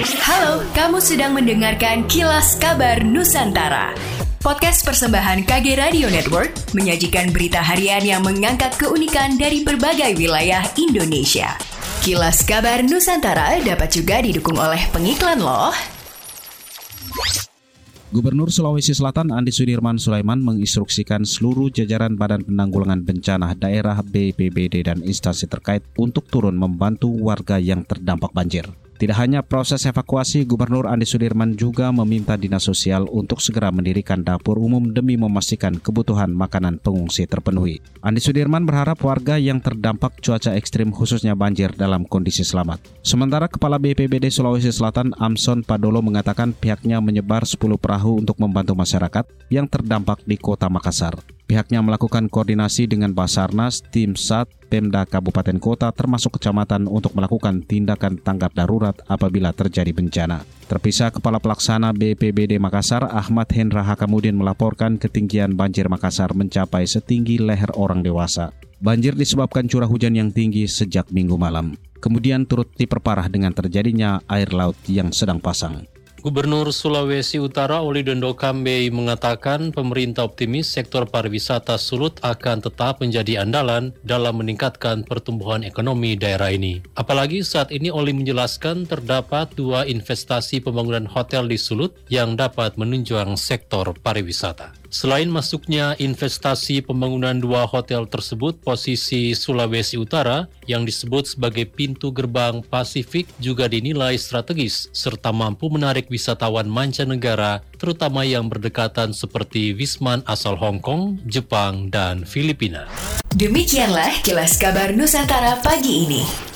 Halo, kamu sedang mendengarkan Kilas Kabar Nusantara. Podcast persembahan KG Radio Network menyajikan berita harian yang mengangkat keunikan dari berbagai wilayah Indonesia. Kilas Kabar Nusantara dapat juga didukung oleh pengiklan loh. Gubernur Sulawesi Selatan Andi Sudirman Sulaiman menginstruksikan seluruh jajaran Badan Penanggulangan Bencana Daerah BPBD dan instansi terkait untuk turun membantu warga yang terdampak banjir. Tidak hanya proses evakuasi, Gubernur Andi Sudirman juga meminta Dinas Sosial untuk segera mendirikan dapur umum demi memastikan kebutuhan makanan pengungsi terpenuhi. Andi Sudirman berharap warga yang terdampak cuaca ekstrim khususnya banjir dalam kondisi selamat. Sementara Kepala BPBD Sulawesi Selatan Amson Padolo mengatakan pihaknya menyebar 10 perahu untuk membantu masyarakat yang terdampak di kota Makassar. Pihaknya melakukan koordinasi dengan Basarnas, Tim SAT, Pemda Kabupaten Kota termasuk kecamatan untuk melakukan tindakan tanggap darurat apabila terjadi bencana. Terpisah Kepala Pelaksana BPBD Makassar Ahmad Hendra Hakamudin melaporkan ketinggian banjir Makassar mencapai setinggi leher orang dewasa. Banjir disebabkan curah hujan yang tinggi sejak minggu malam. Kemudian turut diperparah dengan terjadinya air laut yang sedang pasang. Gubernur Sulawesi Utara Oli Dondo Kambe mengatakan pemerintah optimis sektor pariwisata Sulut akan tetap menjadi andalan dalam meningkatkan pertumbuhan ekonomi daerah ini. Apalagi saat ini Oli menjelaskan terdapat dua investasi pembangunan hotel di Sulut yang dapat menunjang sektor pariwisata. Selain masuknya investasi pembangunan dua hotel tersebut, posisi Sulawesi Utara yang disebut sebagai pintu gerbang Pasifik juga dinilai strategis serta mampu menarik wisatawan mancanegara terutama yang berdekatan seperti Wisman asal Hong Kong, Jepang, dan Filipina. Demikianlah kilas kabar Nusantara pagi ini.